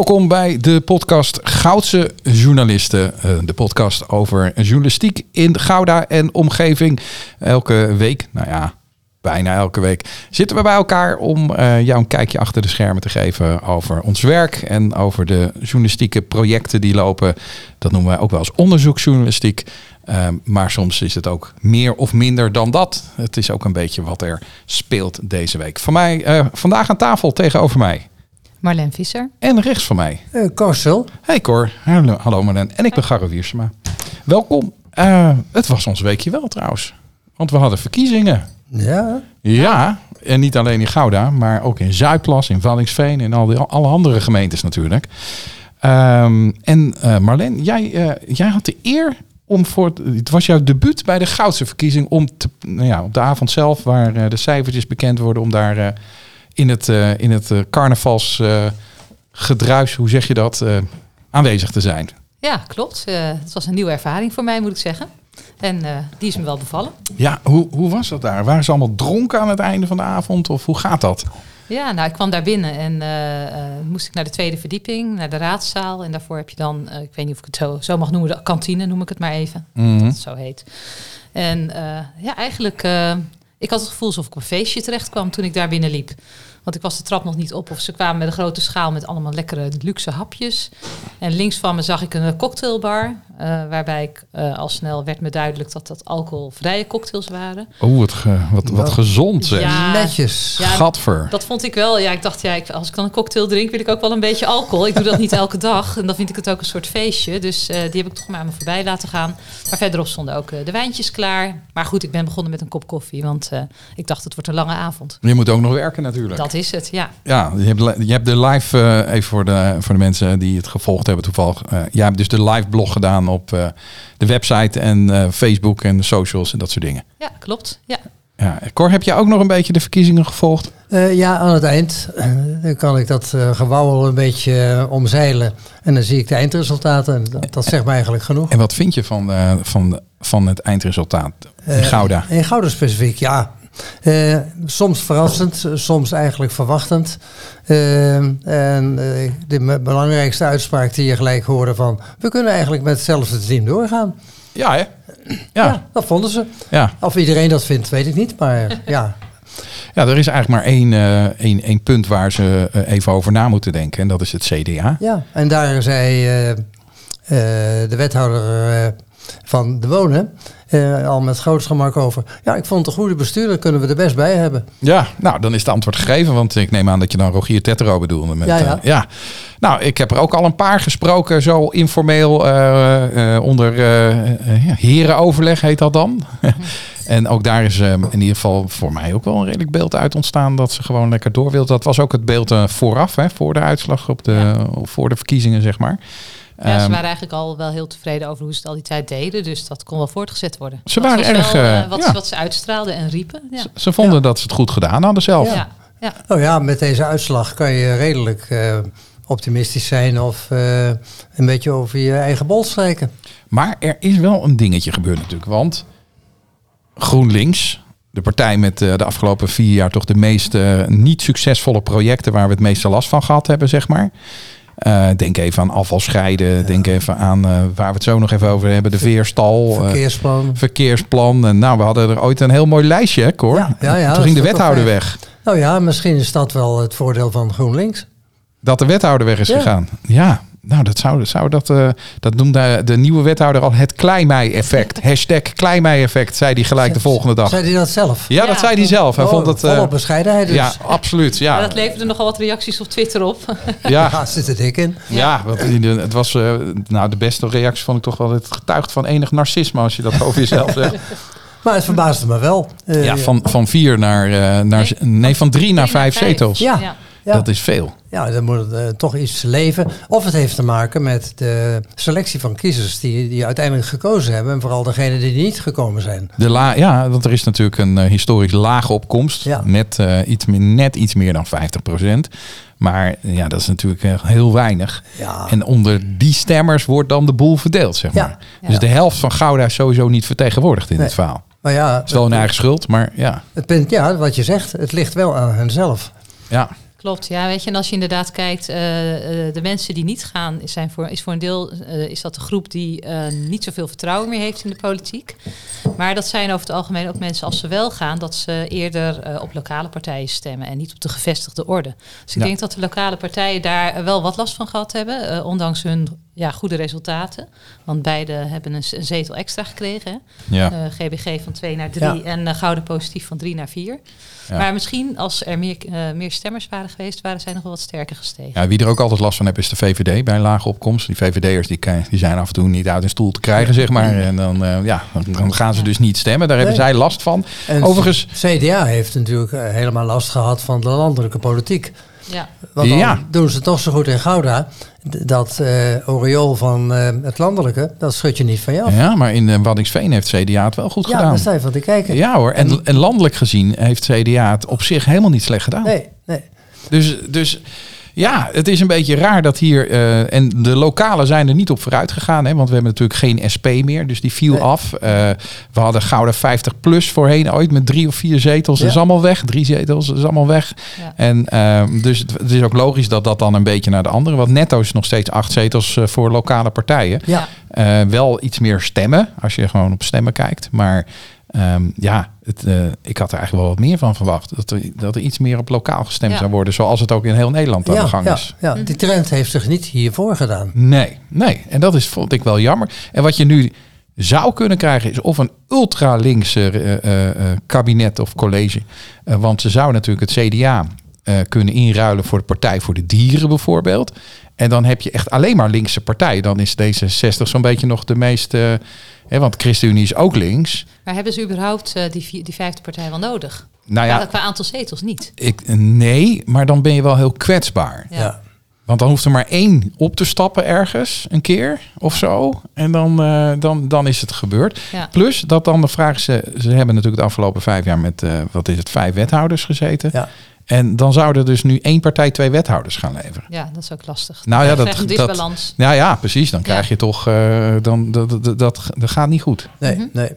Welkom bij de podcast Goudse Journalisten. Uh, de podcast over journalistiek in Gouda en omgeving. Elke week, nou ja, bijna elke week zitten we bij elkaar om uh, jou een kijkje achter de schermen te geven over ons werk en over de journalistieke projecten die lopen. Dat noemen wij ook wel als onderzoeksjournalistiek. Uh, maar soms is het ook meer of minder dan dat. Het is ook een beetje wat er speelt deze week. Van mij vandaag aan tafel tegenover mij. Marlen Visser. En rechts van mij. Uh, Cor Hey Cor. Hallo, hallo Marlen. En ik ben Garro Wiersema. Welkom. Uh, het was ons weekje wel trouwens. Want we hadden verkiezingen. Ja. Ja. En niet alleen in Gouda, maar ook in Zuidplas, in Vallingsveen en al die, alle andere gemeentes natuurlijk. Um, en uh, Marlen, jij, uh, jij had de eer om voor. Het was jouw debuut bij de Goudse verkiezing. Om te, nou ja, op de avond zelf, waar uh, de cijfertjes bekend worden, om daar in het, uh, in het uh, carnavalsgedruis, uh, hoe zeg je dat, aanwezig te zijn. Ja, klopt. het was een nieuwe ervaring voor mij, moet ik zeggen. En die is me wel bevallen. Ja, hoe, hoe was dat daar? Waren ze allemaal dronken aan het einde van de avond? Of hoe gaat dat? Ja, nou, ik kwam daar binnen en moest ik naar de tweede verdieping, naar de raadzaal. En daarvoor heb je dan, ik weet niet of ik het zo, zo mag noemen, de kantine noem ik het maar even. Mhm. Mm -hmm. Dat het zo heet. En ja, eigenlijk ik had het gevoel alsof ik op een feestje terecht kwam toen ik daar binnen liep. Want ik was de trap nog niet op. Of ze kwamen met een grote schaal met allemaal lekkere luxe hapjes. En links van me zag ik een cocktailbar. Uh, waarbij ik uh, al snel werd me duidelijk dat dat alcoholvrije cocktails waren. Oh, wat, ge, wat, wat gezond zeg. Ja, Netjes. Ja, Gadver. Dat vond ik wel. Ja, ik dacht, ja, ik, als ik dan een cocktail drink, wil ik ook wel een beetje alcohol. Ik doe dat niet elke dag. En dan vind ik het ook een soort feestje. Dus uh, die heb ik toch maar aan me voorbij laten gaan. Maar verderop stonden ook de wijntjes klaar. Maar goed, ik ben begonnen met een kop koffie. Want ik dacht, het wordt een lange avond. Je moet ook nog werken natuurlijk. Dat is het, ja. Ja, je hebt, je hebt de live, uh, even voor de, voor de mensen die het gevolgd hebben toevallig. Uh, jij hebt dus de live blog gedaan op uh, de website en Facebook en de socials en dat soort dingen. Ja, klopt. Ja. Ja, Cor, heb jij ook nog een beetje de verkiezingen gevolgd? ja, aan het eind dan kan ik dat gewauwel een beetje omzeilen. En dan zie ik de eindresultaten. Dat, dat zegt me eigenlijk genoeg. En wat vind je van, van, van het eindresultaat in Gouda? in Gouda specifiek, ja. Uh, soms verrassend, soms eigenlijk verwachtend. Uh, en uh, de belangrijkste uitspraak die je gelijk hoorde van... we kunnen eigenlijk met hetzelfde team doorgaan. Ja, hè? Ja, ja dat vonden ze. Ja. Of iedereen dat vindt, weet ik niet, maar ja... Ja, er is eigenlijk maar één, één, één punt waar ze even over na moeten denken. En dat is het CDA. Ja, en daar zei de wethouder van de Wonen... Uh, al met groot gemak over. Ja, ik vond het een goede bestuurder, kunnen we er best bij hebben. Ja, nou dan is het antwoord gegeven, want ik neem aan dat je dan Rogier Tettero bedoelde. Met, ja, ja. Uh, ja. Nou, ik heb er ook al een paar gesproken, zo informeel uh, onder ja, herenoverleg heet dat dan. en ook daar is in ieder geval voor mij ook wel een redelijk beeld uit ontstaan dat ze gewoon lekker door wil. Dat was ook het beeld vooraf, hè, voor de uitslag op de, ja. voor de verkiezingen, zeg maar. Ja, ze waren eigenlijk al wel heel tevreden over hoe ze het al die tijd deden. Dus dat kon wel voortgezet worden. Ze waren erg... Wel, uh, wat, ja. wat, ze uitstraalden en riepen. Ja. Ze, ze, vonden ja. dat ze het goed gedaan hadden zelf. Ja. Ja. Oh ja, met deze uitslag kan je redelijk uh, optimistisch zijn... of uh, een beetje over je eigen bol strijken. Maar er is wel een dingetje gebeurd natuurlijk. Want GroenLinks... De partij met de afgelopen vier jaar toch de meest niet succesvolle projecten... waar we het meeste last van gehad hebben, zeg maar... Uh, denk even aan afval scheiden. Ja. Denk even aan uh, waar we het zo nog even over hebben. De veerstal. Verkeersplan. Uh, verkeersplan. En nou, we hadden er ooit een heel mooi lijstje, hoor. Ja, ja, ja, Toen ging de wethouder weg. Nou ja, misschien is dat wel het voordeel van GroenLinks. Dat de wethouder weg is gegaan. Ja, nou, dat zou, zou dat, uh, dat noemde de nieuwe wethouder al het Kleimei-effect. Hashtag Kleimei-effect, zei hij gelijk de volgende dag. Zei hij dat zelf? Ja, ja dat zei hij zelf. Hij oh, vond het, uh, bescheidenheid dus. Ja, absoluut. Ja. ja. dat leverde nogal wat reacties op Twitter op. ja, ja zit er dik in. Ja, want het was, uh, nou, de beste reactie vond ik toch wel, het getuigt van enig narcisme als je dat over jezelf zegt. Maar het verbaasde me wel. Uh, ja, van, van vier naar, uh, naar nee, nee, van drie, drie naar vijf, vijf zetels. Ja. Ja. Dat is veel. Ja, dan moet het uh, toch iets leven. Of het heeft te maken met de selectie van kiezers die, die uiteindelijk gekozen hebben. En vooral degenen die niet gekomen zijn. De la ja, want er is natuurlijk een uh, historisch lage opkomst. Ja. Met uh, iets meer, net iets meer dan 50 procent. Maar ja, dat is natuurlijk heel weinig. Ja. En onder die stemmers wordt dan de boel verdeeld, zeg maar. Dus de helft van Gouda is sowieso niet vertegenwoordigd in Nee. dit verhaal. Maar ja, Het is wel hun eigen schuld, maar ja. het punt, ja, wat je zegt, het ligt wel aan henzelf. ja. Klopt, ja, weet je, en als je inderdaad kijkt, eh, eh, de mensen die niet gaan, is, zijn voor, is voor een deel eh, is dat de groep die eh, niet zoveel vertrouwen meer heeft in de politiek. Maar dat zijn over het algemeen ook mensen, als ze wel gaan, dat ze eerder op lokale partijen stemmen en niet op de gevestigde orde. Dus ik Ja. denk dat de lokale partijen daar wel wat last van gehad hebben, ondanks hun ja, goede resultaten. Want beide hebben een, zetel extra gekregen. Hè? ja. Eh, GBG van 2 naar 3 Ja. en eh, Gouden Positief van 3 naar 4. Ja. Maar misschien als er meer, eh, meer stemmers waren geweest, waren zij nog wel wat sterker gestegen. Ja, wie er ook altijd last van heeft is de VVD bij een lage opkomst. Die VVD'ers die, die zijn af en toe niet uit hun stoel te krijgen, zeg maar. En dan, eh, ja, dan- gaan ze dus niet stemmen. Daar hebben Nee. zij last van. En Overigens, CDA heeft natuurlijk eh, helemaal last gehad van de landelijke politiek. Ja, Want dan Ja. doen ze toch zo goed in Gouda. Dat eh oriool van eh, het landelijke, dat schud je niet van je af. ja, maar in eh, Waddingsveen heeft CDA het wel goed Ja, gedaan. daar sta je van te kijken. Ja hoor, en, en landelijk gezien heeft CDA het op zich helemaal niet slecht gedaan. Nee, nee. Dus, dus ja, het is een beetje raar dat hier... eh, en de lokalen zijn er niet op vooruit gegaan. Hè, want we hebben natuurlijk geen SP meer. Dus die viel Nee. af. Eh, we hadden Gouden 50 plus voorheen ooit met drie of vier zetels. Dat is allemaal weg. Drie zetels, dat is allemaal weg. Ja. En ehm, dus het, het is ook logisch dat dat dan een beetje naar de andere... Want netto is nog steeds acht zetels eh, voor lokale partijen. Ja, wel iets meer stemmen, als je gewoon op stemmen kijkt. Maar ehm, ja, het, eh, ik had er eigenlijk wel wat meer van verwacht. Dat er, dat er iets meer op lokaal gestemd Ja. zou worden. Zoals het ook in heel Nederland aan ja, de gang ja, is. ja, die trend heeft zich niet hiervoor gedaan. Nee, nee. En dat is, vond ik wel jammer. En wat je nu zou kunnen krijgen is of een ultra-linkse eh, eh, eh, kabinet of college. Want ze zou natuurlijk het CDA eh, kunnen inruilen voor de Partij voor de Dieren bijvoorbeeld. En dan heb je echt alleen maar linkse partij. Dan is D66 zo'n beetje nog de meest... eh, hè, want ChristenUnie is ook links. maar hebben ze überhaupt eh, die, die vijfde partij wel nodig? Nou Qua, ja, qua aantal zetels niet. ik, nee, maar dan ben je wel heel kwetsbaar. Ja. Ja. Want dan hoeft er maar één op te stappen ergens, een keer of zo. En dan, eh, dan, dan is het gebeurd. Ja. Plus dat dan de vraag is, ze, ze hebben natuurlijk de afgelopen vijf jaar met, eh, wat is het, vijf wethouders gezeten. Ja. En dan zouden dus nu één partij twee wethouders gaan leveren. ja, dat is ook lastig. Nou ja, dat- dat- disbalans. Ja, ja, precies. Dan Ja. krijg je toch, eh, dan, dat, dat, dat, dat gaat niet goed. Nee, Mhm. nee.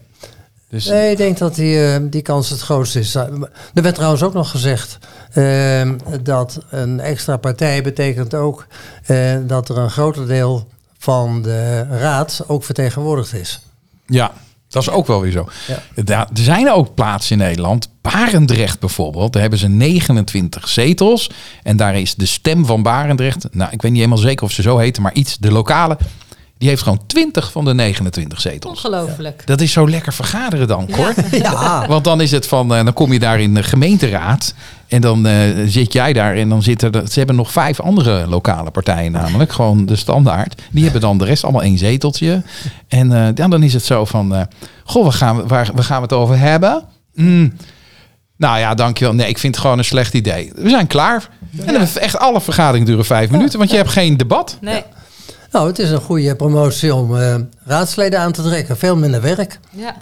Dus, Nee, ik denk dat die, eh, die kans het grootste is. Er werd trouwens ook nog gezegd eh, dat een extra partij betekent ook eh, dat er een groter deel van de raad ook vertegenwoordigd is. Ja, dat is ook wel weer zo. Ja. Er zijn ook plaatsen in Nederland, Barendrecht bijvoorbeeld, daar hebben ze 29 zetels. En daar is de stem van Barendrecht, nou ik weet niet helemaal zeker of ze zo heten, maar iets, de lokale, die heeft gewoon 20 van de 29 zetels. Ongelooflijk. Dat is zo lekker vergaderen dan, Cor. Ja, Want dan is het van, eh, dan kom je daar in de gemeenteraad en dan eh, zit jij daar en dan zitten er, ze hebben nog vijf andere lokale partijen namelijk, gewoon de standaard. Die hebben dan de rest allemaal één zeteltje. En eh, ja, dan is het zo van, eh, goh, waar gaan we, waar, waar gaan we het over hebben? Hmm. Nou ja, dankjewel. Nee, ik vind het gewoon een slecht idee. We zijn klaar. En dan echt alle vergaderingen duren vijf minuten, want je hebt geen debat. Nee. Nou, het is een goede promotie om eh, raadsleden aan te trekken. Veel minder werk. Ja,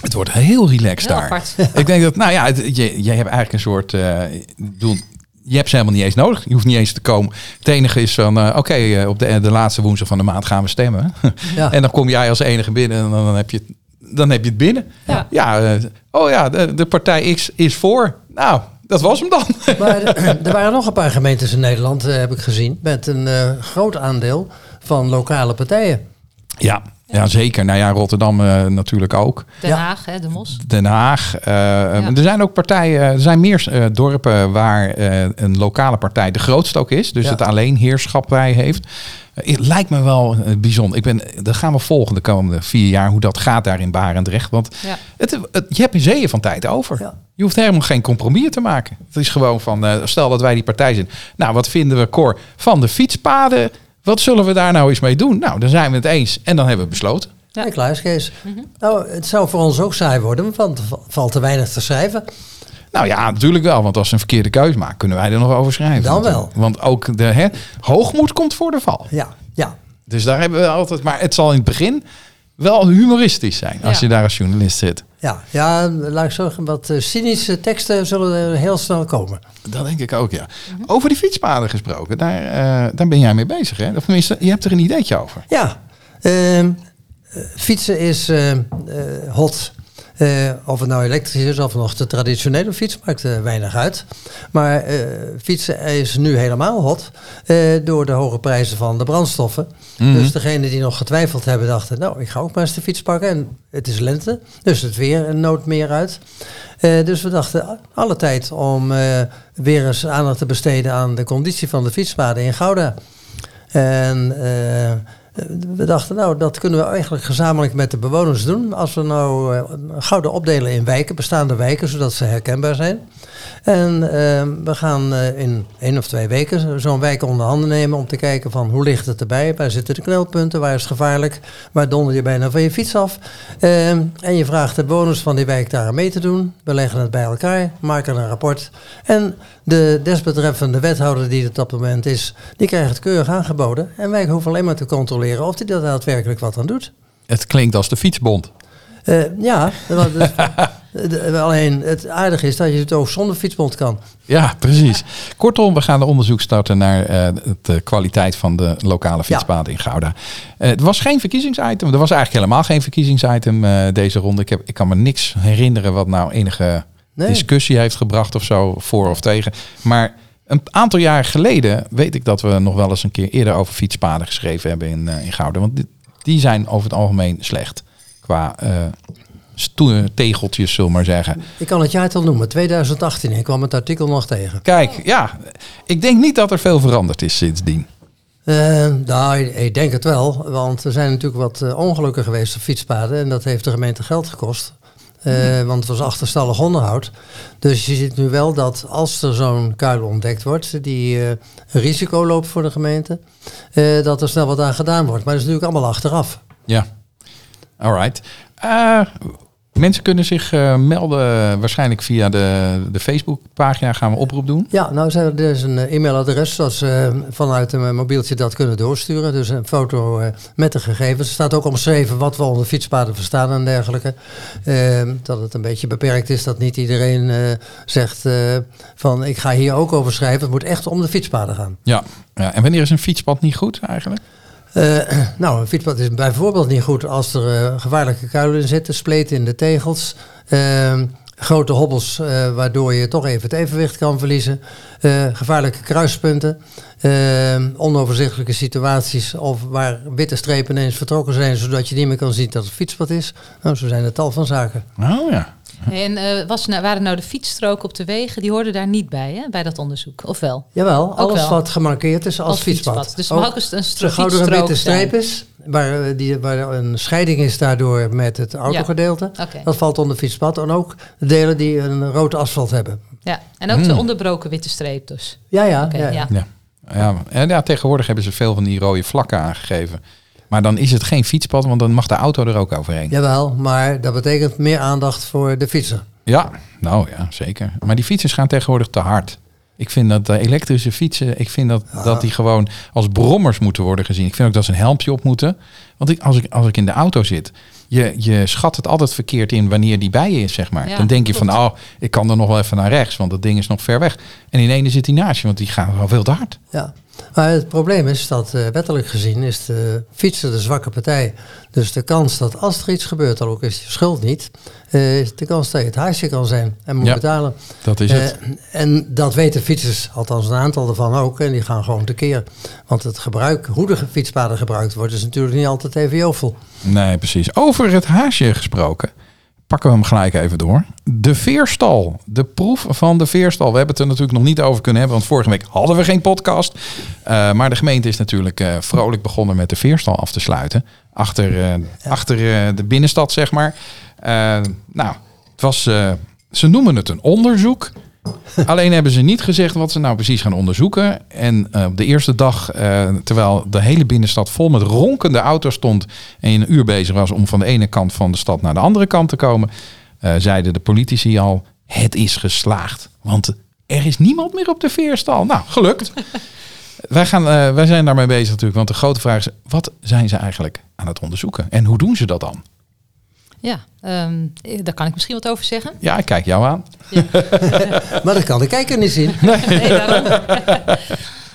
Het wordt heel relaxed heel daar. apart. Ik denk dat, nou ja, het- je, je hebt eigenlijk een soort. eh, bedoel, je hebt ze helemaal niet eens nodig. Je hoeft niet eens te komen. Het enige is van, eh, oké, eh, op de, de laatste woensdag van de maand gaan we stemmen. Ja. en dan kom jij als enige binnen en dan, dan heb je het, dan heb je het binnen. Ja. eh, oh ja, de, de partij X is voor. Nou, dat was hem dan. Maar er- er waren nog een paar gemeentes in Nederland, eh, heb ik gezien, met een eh, groot aandeel van lokale partijen. ja, ja, zeker. Nou ja, Rotterdam eh, natuurlijk ook. Den Ja. Haag, hè, de Mos. Den Haag. eh, Er zijn ook partijen, er zijn meer eh, dorpen waar eh, een lokale partij de grootste ook is. Dus Ja. het alleenheerschap bij heeft. Eh, Het lijkt me wel eh, bijzonder. Ik ben, dat gaan we volgen de komende vier jaar, hoe dat gaat daar in Barendrecht. Want Ja. het, het- je hebt een zeeën van tijd over. Ja. Je hoeft helemaal geen compromis te maken. Het is gewoon van, eh, stel dat wij die partij zijn. Nou, wat vinden we, Cor, van de fietspaden? Wat zullen we daar nou eens mee doen? Nou, dan zijn we het eens en dan hebben we besloten. Ja. Is Kees. Nou, het zou voor ons ook saai worden, want er valt te weinig te schrijven. Nou ja, natuurlijk wel. Want als ze een verkeerde keus maken, kunnen wij er nog over schrijven. Dan wel. Want ook de hè, hoogmoed komt voor de val. Ja, ja. Dus daar hebben we altijd. Maar het zal in het begin wel humoristisch zijn als Ja. je daar als journalist zit. Ja, ja, laat ik zeggen, wat eh, cynische teksten zullen er heel snel komen. Dat denk ik ook, ja. Over die fietspaden gesproken, daar, eh, daar ben jij mee bezig, hè? Of tenminste, je hebt er een ideetje over. Ja, ehm, eh, fietsen is eh, eh, hot. Eh, of het nou elektrisch is of nog de traditionele fiets, maakt eh, weinig uit. Maar eh, fietsen is nu helemaal hot door de hoge prijzen van de brandstoffen. Mhm. Dus degenen die nog getwijfeld hebben, dachten, nou, ik ga ook maar eens de fiets pakken. En het is lente, dus het weer een nood meer uit. Dus we dachten, alle tijd om weer eens aandacht te besteden aan de conditie van de fietspaden in Gouda. En we dachten, nou, dat kunnen we eigenlijk gezamenlijk met de bewoners doen. Als we nou eh, Gouda opdelen in wijken, bestaande wijken, zodat ze herkenbaar zijn. En eh, we gaan eh, in één of twee weken zo'n wijk onder handen nemen om te kijken van hoe ligt het erbij, waar zitten de knelpunten, waar is het gevaarlijk, waar donder je bijna van je fiets af. Eh, en je vraagt de bewoners van die wijk daar aan mee te doen. We leggen het bij elkaar, maken een rapport. En de desbetreffende wethouder die het op het moment is, die krijgt het keurig aangeboden. En wij hoeven alleen maar te controleren of hij daar daadwerkelijk wat aan doet. Het klinkt als de fietsbond. Eh, ja, want het- de- alleen het aardige is dat je het ook zonder fietsbond kan. Ja, precies. Kortom, we gaan een onderzoek starten naar eh, de kwaliteit van de lokale fietspaden in Gouda. Eh, het was geen verkiezingsitem. Er was eigenlijk helemaal geen verkiezingsitem eh, deze ronde. Ik, heb, ik kan me niks herinneren wat nou enige Nee. discussie heeft gebracht of zo, voor of tegen. Maar een aantal jaar geleden weet ik dat we nog wel eens een keer eerder over fietspaden geschreven hebben in, eh, in Gouda. Want die, die zijn over het algemeen slecht. Qua eh, tegeltjes, zullen we maar zeggen. Ik kan het jaartal noemen, 2018. Ik kwam het artikel nog tegen. Kijk, ja, ik denk niet dat er veel veranderd is sindsdien. Eh, nou, ik- denk het wel. Want er zijn natuurlijk wat eh, ongelukken geweest op fietspaden. En dat heeft de gemeente geld gekost. Eh, Want het was achterstallig onderhoud. Dus je ziet nu wel dat als er zo'n kuil ontdekt wordt... die een risico loopt voor de gemeente... dat er snel wat aan gedaan wordt. Maar dat is natuurlijk allemaal achteraf. Ja, alright. Mensen kunnen zich eh, melden waarschijnlijk via de, de Facebookpagina. Gaan we oproep doen. Ja, nou zijn er dus een eh, e-mailadres zodat ze eh, vanuit een mobieltje dat kunnen doorsturen. Dus een foto met de gegevens. Er staat ook omschreven wat we onder fietspaden verstaan en dergelijke. Eh, dat het een beetje beperkt is dat niet iedereen zegt van ik ga hier ook over schrijven. Het moet echt om de fietspaden gaan. Ja. ja. En wanneer is een fietspad niet goed eigenlijk? Eh, nou, een fietspad is bijvoorbeeld niet goed als er eh, gevaarlijke kuilen in zitten, spleten in de tegels, eh, grote hobbels eh, waardoor je toch even het evenwicht kan verliezen, gevaarlijke kruispunten, eh, onoverzichtelijke situaties of waar witte strepen ineens vertrokken zijn zodat je niet meer kan zien dat het fietspad is. Nou, zo zijn er tal van zaken. Oh ja. En eh, was nou, waren nou de fietsstroken op de wegen, die hoorden daar niet bij, hè, bij dat onderzoek? Of wel? Jawel, alles wel. wat gemarkeerd is als, fietspad. Dus er mag ook een, een Zo gauw er een fietsstrook witte streep is, waar, eh, die, waar een scheiding is daardoor met het autogedeelte, dat valt onder fietspad. En ook de delen die een rood asfalt hebben. Ja, en ook de Hmm. onderbroken witte streep dus. Ja, ja. Oké, ja, ja. Ja. Ja, en ja, tegenwoordig hebben ze veel van die rode vlakken aangegeven. Maar dan is het geen fietspad, want dan mag de auto er ook overheen. Ja, Jawel, maar dat betekent meer aandacht voor de fietser. nou ja, zeker. Maar die fietsers gaan tegenwoordig te hard. Ik vind dat de elektrische fietsen, ik vind dat, dat die gewoon als brommers moeten worden gezien. Ik vind ook dat ze een helmpje op moeten. Want ik, als, ik, als ik in de auto zit, je, je schat het altijd verkeerd in wanneer die bij je is, zeg maar. Ja, dan denk je van, oh, ik kan er nog wel even naar rechts, want dat ding is nog ver weg. En in ene zit die naast je, want die gaan wel veel te hard. Ja. Maar het probleem is dat eh, wettelijk gezien is de fietser de zwakke partij. Dus de kans dat als er iets gebeurt, al ook is je schuld niet, eh, is de kans dat je het huisje kan zijn en moet Ja. betalen. Dat is het. Eh, en dat weten fietsers, althans een aantal ervan ook, en die gaan gewoon tekeer. Want het gebruik, hoe de fietspaden gebruikt wordt, is natuurlijk niet altijd even jovel. Nee, precies. Over het haasje gesproken. Pakken we hem gelijk even door. De veerstal. De proef van de veerstal. We hebben het er natuurlijk nog niet over kunnen hebben. Want vorige week hadden we geen podcast. Eh, maar de gemeente is natuurlijk eh, vrolijk begonnen met de veerstal af te sluiten. Achter, eh, achter de binnenstad, zeg maar. Nou, het was, ze noemen het een onderzoek. Alleen hebben ze niet gezegd wat ze nou precies gaan onderzoeken. En eh, op de eerste dag, eh, terwijl de hele binnenstad vol met ronkende auto's stond en je een uur bezig was om van de ene kant van de stad naar de andere kant te komen, eh, zeiden de politici al: het is geslaagd. Want er is niemand meer op de veerstal. Nou, gelukt. wij, gaan, wij zijn daarmee bezig natuurlijk. Want de grote vraag is: wat zijn ze eigenlijk aan het onderzoeken? En hoe doen ze dat dan? Ja, ehm, eh, daar kan ik misschien wat over zeggen. Ja, ik kijk jou aan. Maar dat kan de kijker niet zien. Nee, daarom.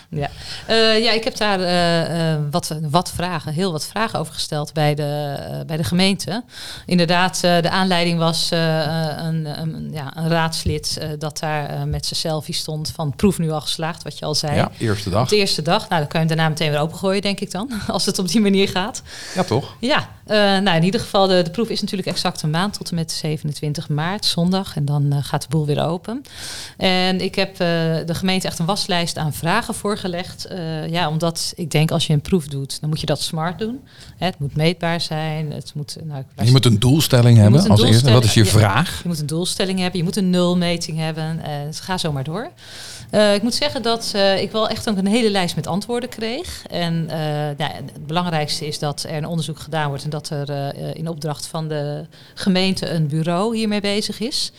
Ja, Eh, ja ik heb daar eh, eh, wat, wat vragen, heel wat vragen over gesteld bij de, bij de gemeente. Inderdaad, de aanleiding was een, een, ja, een raadslid dat daar met zijn selfie stond van proef nu al geslaagd, wat je al zei. Ja, eerste dag. De eerste dag. Nou, dan kan je hem daarna meteen weer opengooien, denk ik dan. Als het op die manier gaat. Ja, toch? Ja, nou in ieder geval, de, de proef is natuurlijk exact een maand tot en met 27 maart, zondag. En dan gaat de boel weer open. En ik heb de gemeente echt een waslijst aan vragen voorgelegd. Eh, ja, omdat ik denk als je een proef doet, dan moet je dat smart doen. Hè, het moet meetbaar zijn. Het moet, nou, ik Je moet een doelstelling Je hebben een als eerste. Wat is je vraag? je moet een doelstelling hebben, je moet een nulmeting hebben. Eh, dus ga zo maar door. Eh, ik moet zeggen dat eh, ik wel echt ook een hele lijst met antwoorden kreeg. En eh, nou, het belangrijkste is dat er een onderzoek gedaan wordt en dat er eh, in opdracht van de gemeente een bureau hiermee bezig is.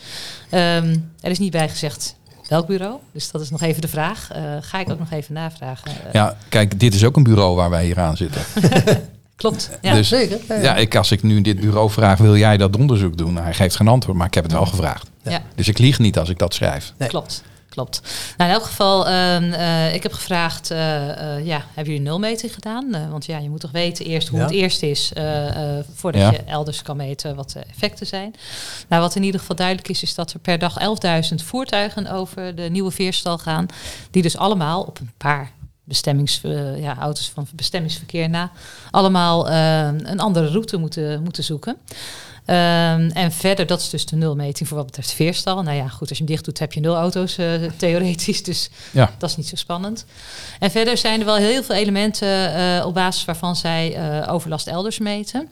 Ehm, er is niet bij gezegd welk bureau, dus dat is nog even de vraag. Eh, ga ik ook nog even navragen. Eh, Ja, kijk, dit is ook een bureau waar wij hier aan zitten. Klopt. Ja. Dus Zeker. Ja, ja. ja, ik, als ik nu dit bureau vraag, wil jij dat onderzoek doen? Nou, hij geeft geen antwoord, maar ik heb het wel gevraagd. Ja. Dus ik lieg niet als ik dat schrijf. Nee. Klopt. Klopt. Nou, in elk geval, ehm, eh, ik heb gevraagd, eh, eh, ja, hebben jullie nulmeting gedaan? Eh, want ja, je moet toch weten eerst hoe Ja. het eerst is, eh, eh, voordat Ja. je elders kan meten wat de effecten zijn. Nou, wat in ieder geval duidelijk is, is dat er per dag 11.000 voertuigen over de nieuwe veerstal gaan, die dus allemaal op een paar bestemmings, ja, auto's van bestemmingsverkeer na, allemaal eh, een andere route moeten, moeten zoeken. Ehm, en verder, dat is dus de nulmeting voor wat betreft veerstal. Nou ja, goed, als je hem dicht doet, heb je nul auto's eh, theoretisch. Dus Ja. dat is niet zo spannend. En verder zijn er wel heel veel elementen eh, op basis waarvan zij eh, overlast elders meten.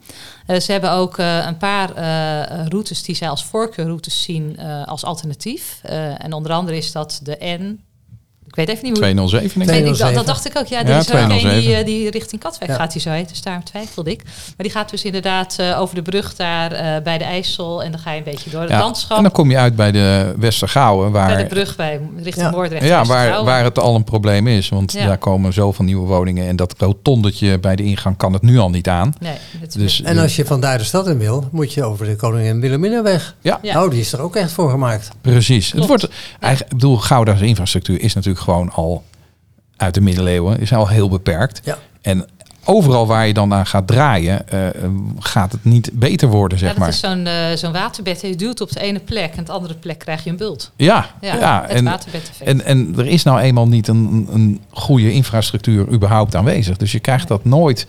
Ze hebben ook een paar routes die zij als voorkeurroutes zien als alternatief. En onder andere is dat de N. Ik weet even niet hoe. 207 denk ik. Nee, ik, dat, 207. dat dacht ik ook. Ja, er Ja, is ook een die, 207. eh, die richting Katwijk Ja. gaat, die zo heet. Dus daarom twijfelde ik. Maar die gaat dus inderdaad eh, over de brug daar eh, bij de IJssel. En dan ga je een beetje door het Ja, landschap. En dan kom je uit bij de Westergouwen, bij de waar, brug bij, richting Ja. Moordrecht. ja, waar, waar het al een probleem is. Want Ja. daar komen zoveel nieuwe woningen en dat rotondetje bij de ingang kan het nu al niet aan. Nee, het- Dus, En als je vandaar de stad in wil, moet je over de Koningin Wilhelminaweg. Ja, Ja. Nou, die is er ook echt voor gemaakt. precies. Het wordt, eigenlijk, ik bedoel, Gouda's infrastructuur is natuurlijk gewoon al uit de middeleeuwen, is al heel beperkt. Ja. En overal waar je dan aan gaat draaien, eh, gaat het niet beter worden, ja, zeg dat maar. is zo'n eh, zo'n waterbed. Je duwt op de ene plek en de andere plek krijg je een bult. Ja, Ja, ja, het en, waterbed-effect. en, en er is nou eenmaal niet een, een goede infrastructuur überhaupt aanwezig. Dus je krijgt dat nooit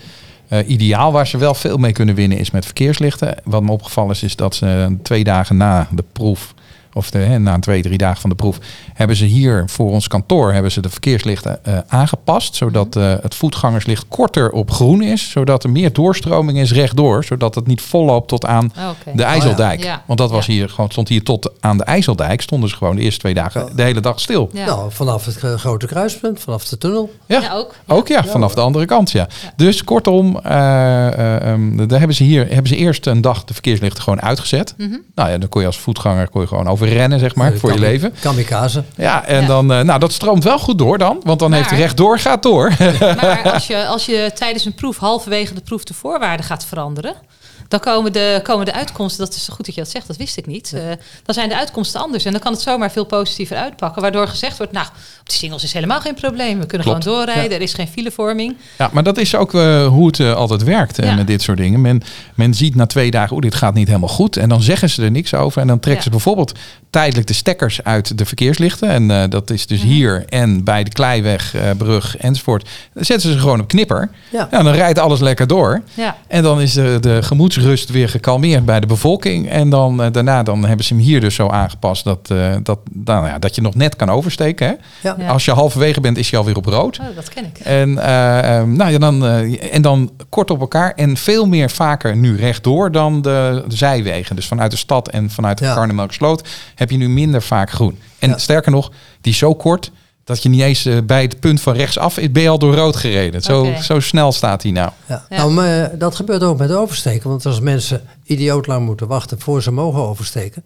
eh, ideaal. Waar ze wel veel mee kunnen winnen is met verkeerslichten. Wat me opgevallen is, is dat ze twee dagen na de proef, of de, hè, na twee, drie dagen van de proef, hebben ze hier voor ons kantoor hebben ze de verkeerslichten eh, aangepast. Zodat Mhm. eh, het voetgangerslicht korter op groen is. Zodat er meer doorstroming is rechtdoor. Zodat het niet volloopt tot aan Oh, de IJsseldijk. Ja. Want dat was Ja. hier gewoon, stond hier tot aan de IJsseldijk. Stonden ze gewoon de eerste twee dagen de hele dag stil. Ja. Nou, vanaf het grote kruispunt, vanaf de tunnel. Ja, Ja, ook. ook ja, vanaf de andere kant. Ja. Dus kortom, eh, eh, ehm, daar hebben ze hier hebben ze eerst een dag de verkeerslichten gewoon uitgezet. Mhm. Nou ja, dan kon je als voetganger kon je gewoon overrennen, zeg maar, Eh, voor je leven. Kamikaze. Ja, en Ja. dan, eh, nou, dat stroomt wel goed door dan, want dan heeft Maar- rechtdoor gaat door. Maar als je, als je tijdens een proef halverwege de proef de voorwaarden gaat veranderen, dan komen de, komen de uitkomsten, dat is zo goed dat je dat zegt, dat wist ik niet. eh, dan zijn de uitkomsten anders en dan kan het zomaar veel positiever uitpakken. Waardoor gezegd wordt, nou, op die singles is helemaal geen probleem. We kunnen Klopt. gewoon doorrijden, er is geen filevorming. Ja, maar dat is ook eh, hoe het eh, altijd werkt Ja. met dit soort dingen. Men, men ziet na twee dagen, oeh, dit gaat niet helemaal goed. En dan zeggen ze er niks over. En dan trekken Ja. ze bijvoorbeeld tijdelijk de stekkers uit de verkeerslichten. En eh, dat is dus Mhm. hier en bij de Kleiweg, eh, brug enzovoort. Dan zetten ze gewoon op knipper. Ja. Ja, dan rijdt alles lekker door. Ja, En dan is de, de gemoedsrust weer gekalmeerd bij de bevolking. En dan eh, daarna dan hebben ze hem hier dus zo aangepast dat, eh, dat, nou ja, dat je nog net kan oversteken. Hè? Ja. Ja. Als je halverwege bent, is hij alweer op rood. oh, dat ken ik. En, nou ja, dan, en dan kort op elkaar en veel meer vaker nu rechtdoor dan de, de zijwegen. Dus vanuit de stad en vanuit de Ja. Karnemelksloot heb je nu minder vaak groen. En Ja. sterker nog, die is zo kort dat je niet eens eh, bij het punt van rechtsaf is, ben je al door rood gereden. Zo, zo snel staat hij nou. Ja. Ja. Nou, maar dat gebeurt ook met oversteken. Want als mensen idioot lang moeten wachten voor ze mogen oversteken...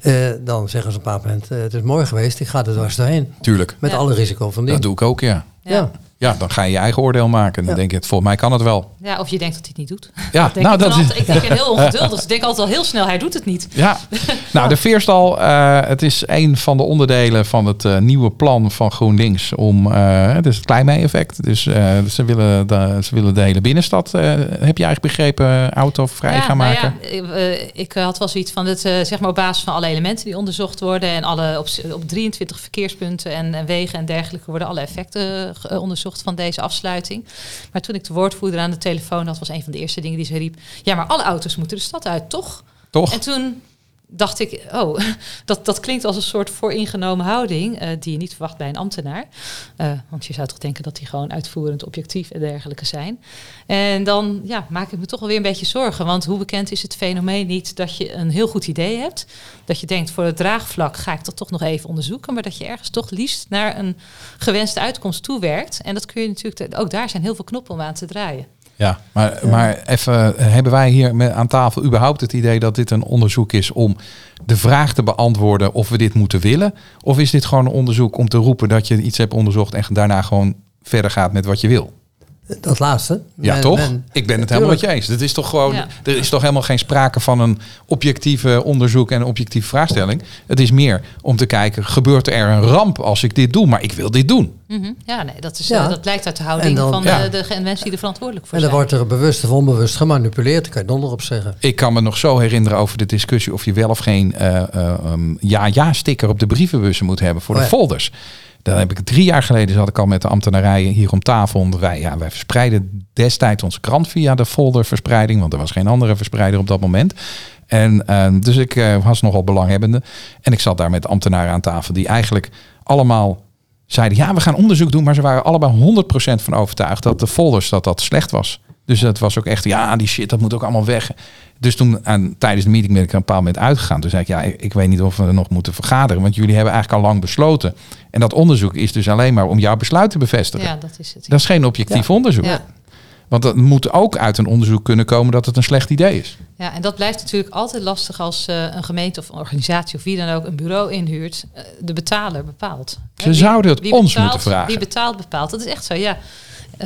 eh, dan zeggen ze op een bepaald moment, eh, het is mooi geweest, ik ga er dwars doorheen. Tuurlijk. Met Ja. alle risico van die. Dat doe ik ook, ja. Ja. Ja, dan ga je je eigen oordeel maken. Dan Ja. denk je, volgens mij kan het wel. Ja, of je denkt dat hij het niet doet. Ja, Denk nou ik, dat is... altijd, ik ben heel ongeduldig. Dus ik denk altijd al heel snel, hij doet het niet. Ja, nou de Veerstal, eh, het is een van de onderdelen van het eh, nieuwe plan van GroenLinks om, eh het is het Kleimee-effect. Dus eh, ze, willen de, ze willen de hele binnenstad, eh, heb je eigenlijk begrepen, autovrij gaan nou maken? ja, ik, ik had wel zoiets van, het, zeg maar op basis van alle elementen die onderzocht worden en alle op, op 23 verkeerspunten en, en wegen en dergelijke worden alle effecten ge- van deze afsluiting. Maar toen ik de woordvoerder aan de telefoon had, was een van de eerste dingen die ze riep, ja, maar alle auto's moeten de stad uit, toch? Toch? En toen dacht ik, oh, dat, dat klinkt als een soort vooringenomen houding eh, die je niet verwacht bij een ambtenaar. Eh, want je zou toch denken dat die gewoon uitvoerend, objectief en dergelijke zijn. En dan ja, maak ik me toch wel weer een beetje zorgen. Want hoe bekend is het fenomeen niet dat je een heel goed idee hebt. Dat je denkt, voor het draagvlak ga ik dat toch nog even onderzoeken. Maar dat je ergens toch liefst naar een gewenste uitkomst toewerkt. En dat kun je natuurlijk, ook daar zijn heel veel knoppen om aan te draaien. Ja, maar, maar even, hebben wij hier met, aan tafel überhaupt het idee dat dit een onderzoek is om de vraag te beantwoorden of we dit moeten willen? Of is dit gewoon een onderzoek om te roepen dat je iets hebt onderzocht en daarna gewoon verder gaat met wat je wil? Dat laatste. Ja, Men- toch? men- ik ben het helemaal met je eens. Het is toch gewoon, Ja. er is toch helemaal geen sprake van een objectieve onderzoek en een objectieve vraagstelling. Het is meer om te kijken, gebeurt er een ramp als ik dit doe? Maar ik wil dit doen. Mhm. Ja, nee, dat, is, Ja. eh, dat blijkt uit de houding En dan- van ja. de, de mensen die er verantwoordelijk voor En dan zijn. wordt er bewust of onbewust gemanipuleerd, kan je donder op zeggen. Ik kan me nog zo herinneren over de discussie of je wel of geen eh, eh, um, ja-ja-sticker op de brievenbussen moet hebben voor Oh de ja. folders. Dan heb ik drie jaar geleden zat ik al met de ambtenarijen hier om tafel. Wij, ja, wij verspreiden destijds onze krant via de folderverspreiding, want er was geen andere verspreider op dat moment. En eh, dus ik eh, was nogal belanghebbende. En ik zat daar met ambtenaren aan tafel die eigenlijk allemaal zeiden, ja, we gaan onderzoek doen. Maar ze waren allebei 100% van overtuigd dat de folders dat dat slecht was. Dus het was ook echt, ja, die shit, dat moet ook allemaal weg. Dus toen aan, tijdens de meeting ben ik er een bepaald moment uitgegaan. Toen zei ik, ja, ik, ik weet niet of we er nog moeten vergaderen. Want jullie hebben eigenlijk al lang besloten. En dat onderzoek is dus alleen maar om jouw besluit te bevestigen. Ja, dat is het. Dat is geen objectief onderzoek. Ja. Want het moet ook uit een onderzoek kunnen komen dat het een slecht idee is. Ja, en dat blijft natuurlijk altijd lastig als eh, een gemeente of een organisatie of wie dan ook een bureau inhuurt. eh, de betaler bepaalt. Ze wie- zouden het wie ons betaalt- moeten vragen. Wie betaalt bepaalt. Dat is echt zo, ja.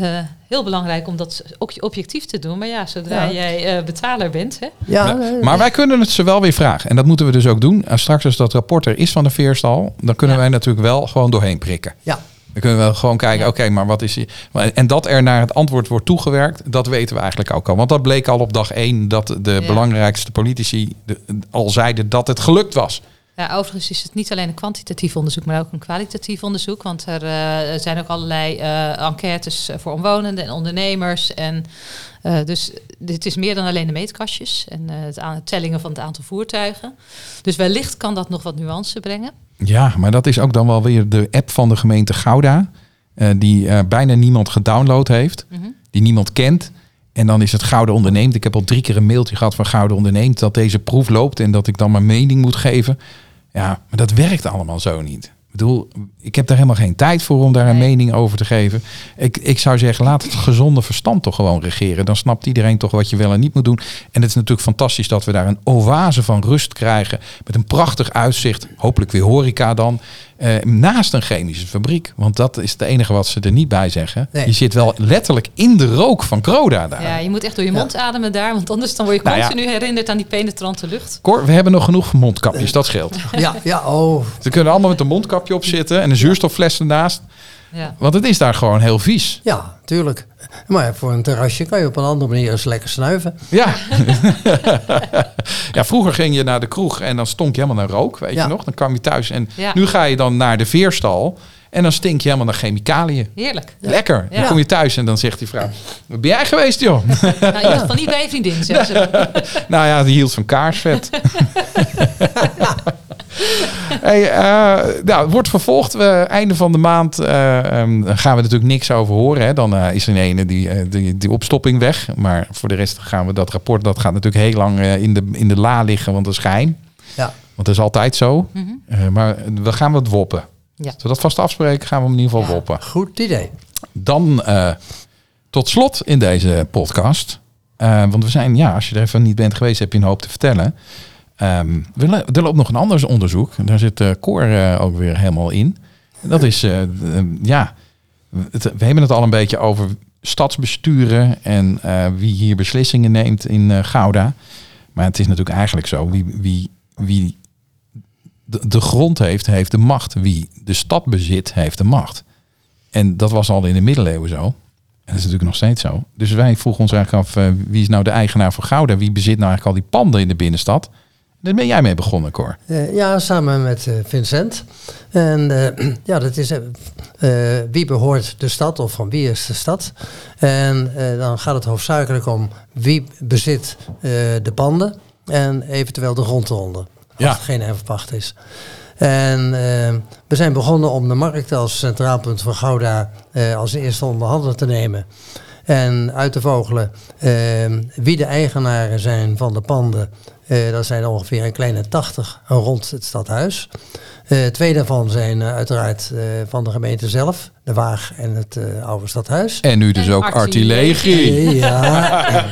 Eh, heel belangrijk om dat ook objectief te doen. Maar ja, zodra Ja. jij eh, betaler bent, hè, Ja, Nou, nee, maar wij kunnen het ze wel weer vragen. En dat moeten we dus ook doen. En straks als dat rapport er is van de veerstal, dan kunnen Ja. wij natuurlijk wel gewoon doorheen prikken. ja. Dan kunnen we wel gewoon kijken, Ja. oké, maar wat is hier? Maar- En dat er naar het antwoord wordt toegewerkt, dat weten we eigenlijk ook al. Want dat bleek al op dag één dat de Ja. belangrijkste politici de- al zeiden dat het gelukt was. Ja, overigens is het niet alleen een kwantitatief onderzoek, maar ook een kwalitatief onderzoek. Want er eh, zijn ook allerlei eh, enquêtes voor omwonenden en ondernemers. En eh, dus dit is meer dan alleen de meetkastjes en eh, het aan- tellingen van het aantal voertuigen. Dus wellicht kan dat nog wat nuance brengen. Ja, maar dat is ook dan wel weer de app van de gemeente Gouda, eh, die eh, bijna niemand gedownload heeft, Mhm. die niemand kent. En dan is het Gouden Onderneemt. Ik heb al drie keer een mailtje gehad van Gouden Onderneemt dat deze proef loopt en dat ik dan mijn mening moet geven. Ja, maar dat werkt allemaal zo niet. Ik bedoel, ik heb daar helemaal geen tijd voor om daar een Nee. mening over te geven. Ik, ik zou zeggen, laat het gezonde verstand toch gewoon regeren. Dan snapt iedereen toch wat je wel en niet moet doen. En het is natuurlijk fantastisch dat we daar een oase van rust krijgen. Met een prachtig uitzicht. Hopelijk weer horeca dan. Eh, naast een chemische fabriek. Want dat is het enige wat ze er niet bij zeggen. Nee. Je zit wel letterlijk in de rook van Croda daar. Ja, je moet echt door je Ja. mond ademen daar, want anders dan word je Nou ja. continu herinnerd aan die penetrante lucht. Cor, we hebben nog genoeg mondkapjes, dat scheelt. Ja, ja, oh. Ze kunnen allemaal met een mondkapje op zitten en een zuurstoffles ernaast. Ja. Want het is daar gewoon heel vies. Ja, tuurlijk. Maar voor een terrasje kan je op een andere manier eens lekker snuiven. Ja. ja, vroeger ging je naar de kroeg en dan stonk je helemaal naar rook, weet Ja. je nog? Dan kwam je thuis en Ja. nu ga je dan naar de veerstal en dan stink je helemaal naar chemicaliën. Heerlijk. Lekker. Dan kom je thuis en dan zegt die vrouw, waar ben jij geweest joh? Nou, in ieder geval niet bij je vriendin, zeggen ze. nou ja, die hield van kaarsvet. Hey, eh, nou, het wordt vervolgd. We, einde van de maand eh, ehm, gaan we natuurlijk niks over horen. Hè. Dan eh, is er een ene die, die, die opstopping weg. Maar voor de rest gaan we dat rapport, dat gaat natuurlijk heel lang in, de, in de la liggen, want dat is geheim. Ja. Want dat is altijd zo. Mhm. Eh, maar we gaan wat woppen. Ja. Zullen we dat vast afspreken? Gaan we hem in ieder geval Ja. woppen. Goed idee. Dan eh, tot slot in deze podcast. Eh, want we zijn, ja, als je er even niet bent geweest, heb je een hoop te vertellen. Le- er loopt nog een ander onderzoek. Daar zit eh Cor eh, ook weer helemaal in. Dat is, eh, ja, we hebben het al een beetje over stadsbesturen en wie hier beslissingen neemt in Gouda. Maar het is natuurlijk eigenlijk zo, wie, wie, wie de, de grond heeft, heeft de macht. Wie de stad bezit, heeft de macht. En dat was al in de middeleeuwen zo. En dat is natuurlijk nog steeds zo. Dus wij vroegen ons eigenlijk af, wie is nou de eigenaar van Gouda? Wie bezit nou eigenlijk al die panden in de binnenstad? Daar ben jij mee begonnen, Cor. Eh, ja, samen met eh, Vincent. En eh, ja, dat is wie behoort de stad of van wie is de stad. En dan gaat het hoofdzakelijk om wie bezit de panden en eventueel de grond eronder. Als Ja. het geen erfpacht is. En we zijn begonnen om de markt als centraal punt van Gouda als eerste onder handen te nemen. En uit te vogelen eh, wie de eigenaren zijn van de panden. Eh, dat zijn er ongeveer een kleine 80 rond het stadhuis. Eh, twee daarvan zijn eh, uiteraard van de gemeente zelf, de Waag en het eh, oude stadhuis. En nu dus En ook artillerie. Ja,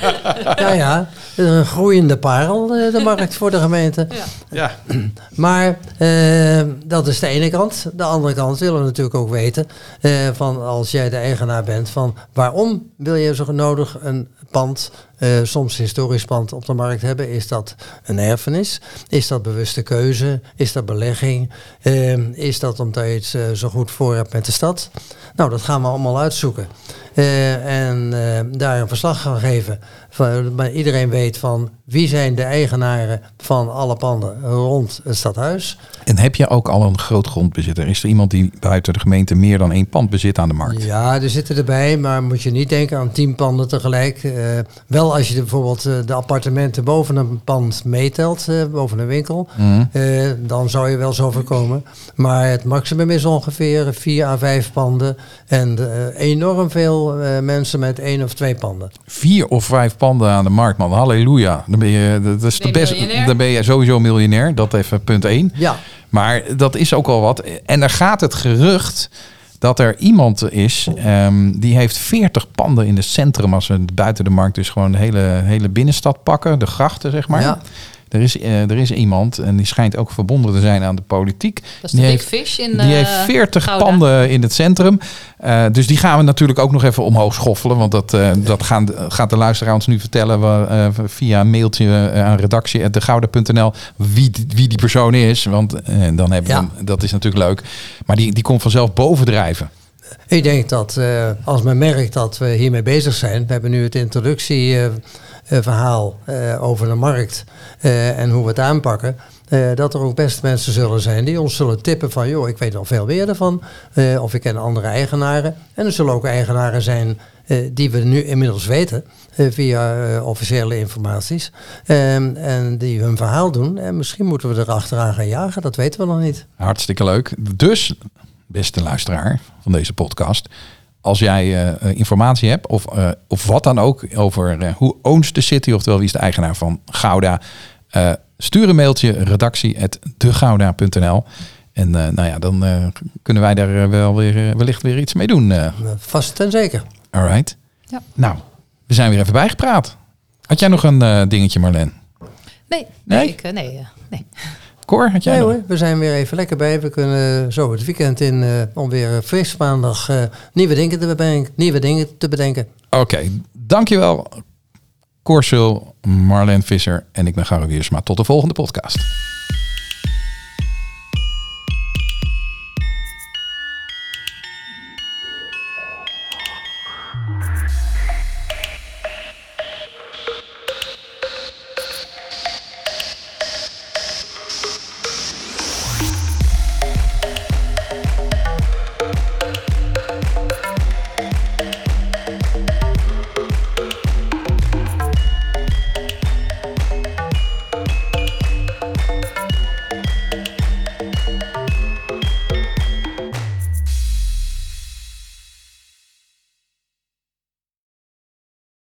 ja, ja. Een groeiende parel, eh, de markt voor de gemeente. Ja. Ja. Maar eh, dat is de ene kant. De andere kant willen we natuurlijk ook weten, eh, van als jij de eigenaar bent, van waarom wil je zo nodig een pand, eh, soms historisch pand, op de markt hebben? Is dat een erfenis? Is dat bewuste keuze? Is dat belegging? Eh, is dat omdat je het eh, zo goed voor hebt met de stad? Nou, dat gaan we allemaal uitzoeken. Eh, en daar een verslag gaan geven. Van, maar iedereen weet van wie zijn de eigenaren van alle panden rond het stadhuis. En heb je ook al een groot grondbezitter? Is er iemand die buiten de gemeente meer dan één pand bezit aan de markt? Ja, er zitten erbij, maar moet je niet denken aan tien panden tegelijk. Eh, wel als je de- bijvoorbeeld eh, de appartementen boven een pand meetelt, eh, boven een winkel, Mhm. dan zou je wel zo voorkomen. Maar het maximum is ongeveer vier à vijf panden en enorm veel mensen met één of twee panden. Vier of vijf panden aan de markt, man. Halleluja. Dan ben je, dat is Ben de je best, miljonair? dan ben je sowieso miljonair. Dat even punt één. Ja, Maar dat is ook al wat. En er gaat het gerucht dat er iemand is ehm, die heeft 40 panden in het centrum. Als we buiten de markt dus gewoon de hele, hele binnenstad pakken, de grachten zeg maar. Ja. Er, is, eh, er is iemand en die schijnt ook verbonden te zijn aan de politiek. Dat is de Die Big heeft- Fish in Die eh, heeft 40 Gouda. panden in het centrum. Eh, dus die gaan we natuurlijk ook nog even omhoog schoffelen. Want dat, eh, dat gaan, gaat de luisteraar ons nu vertellen we, via een mailtje aan redactie.degouda.nl wie, die- wie die persoon is. Want dan hebben we Ja. dat is natuurlijk leuk. Maar die, die komt vanzelf bovendrijven. Ik denk dat eh, als men merkt dat we hiermee bezig zijn, we hebben nu het introductieverhaal eh, over de markt eh, en hoe we het aanpakken, eh, dat er ook best mensen zullen zijn die ons zullen tippen van, joh, ik weet nog veel meer ervan, eh, of ik ken andere eigenaren. En er zullen ook eigenaren zijn eh, die we nu inmiddels weten eh, via eh, officiële informaties Ehm, en die hun verhaal doen. En misschien moeten we er achteraan gaan jagen, dat weten we nog niet. Hartstikke leuk. Dus, beste luisteraar van deze podcast. Als jij eh, eh, informatie hebt of, eh, of wat dan ook over eh, hoe owns the city, oftewel wie is de eigenaar van Gouda, eh, stuur een mailtje redactie@degouda.nl en eh, nou ja, dan eh, kunnen wij daar wel weer, wellicht weer iets mee doen. Vast en zeker. alright. Ja. Nou, we zijn weer even bijgepraat. Had jij nog een eh, dingetje, Marleen? Nee, Nee? nee, ik, nee, nee. Cor, had jij Nee nog? hoor, we zijn weer even lekker bij. We kunnen zo het weekend in eh, om weer eh, fris maandag eh, nieuwe, dingen te bedenken, nieuwe dingen te bedenken. Oké, dankjewel. Cor Sul, Marleen Visser en ik ben Garo Wiersma. Tot de volgende podcast.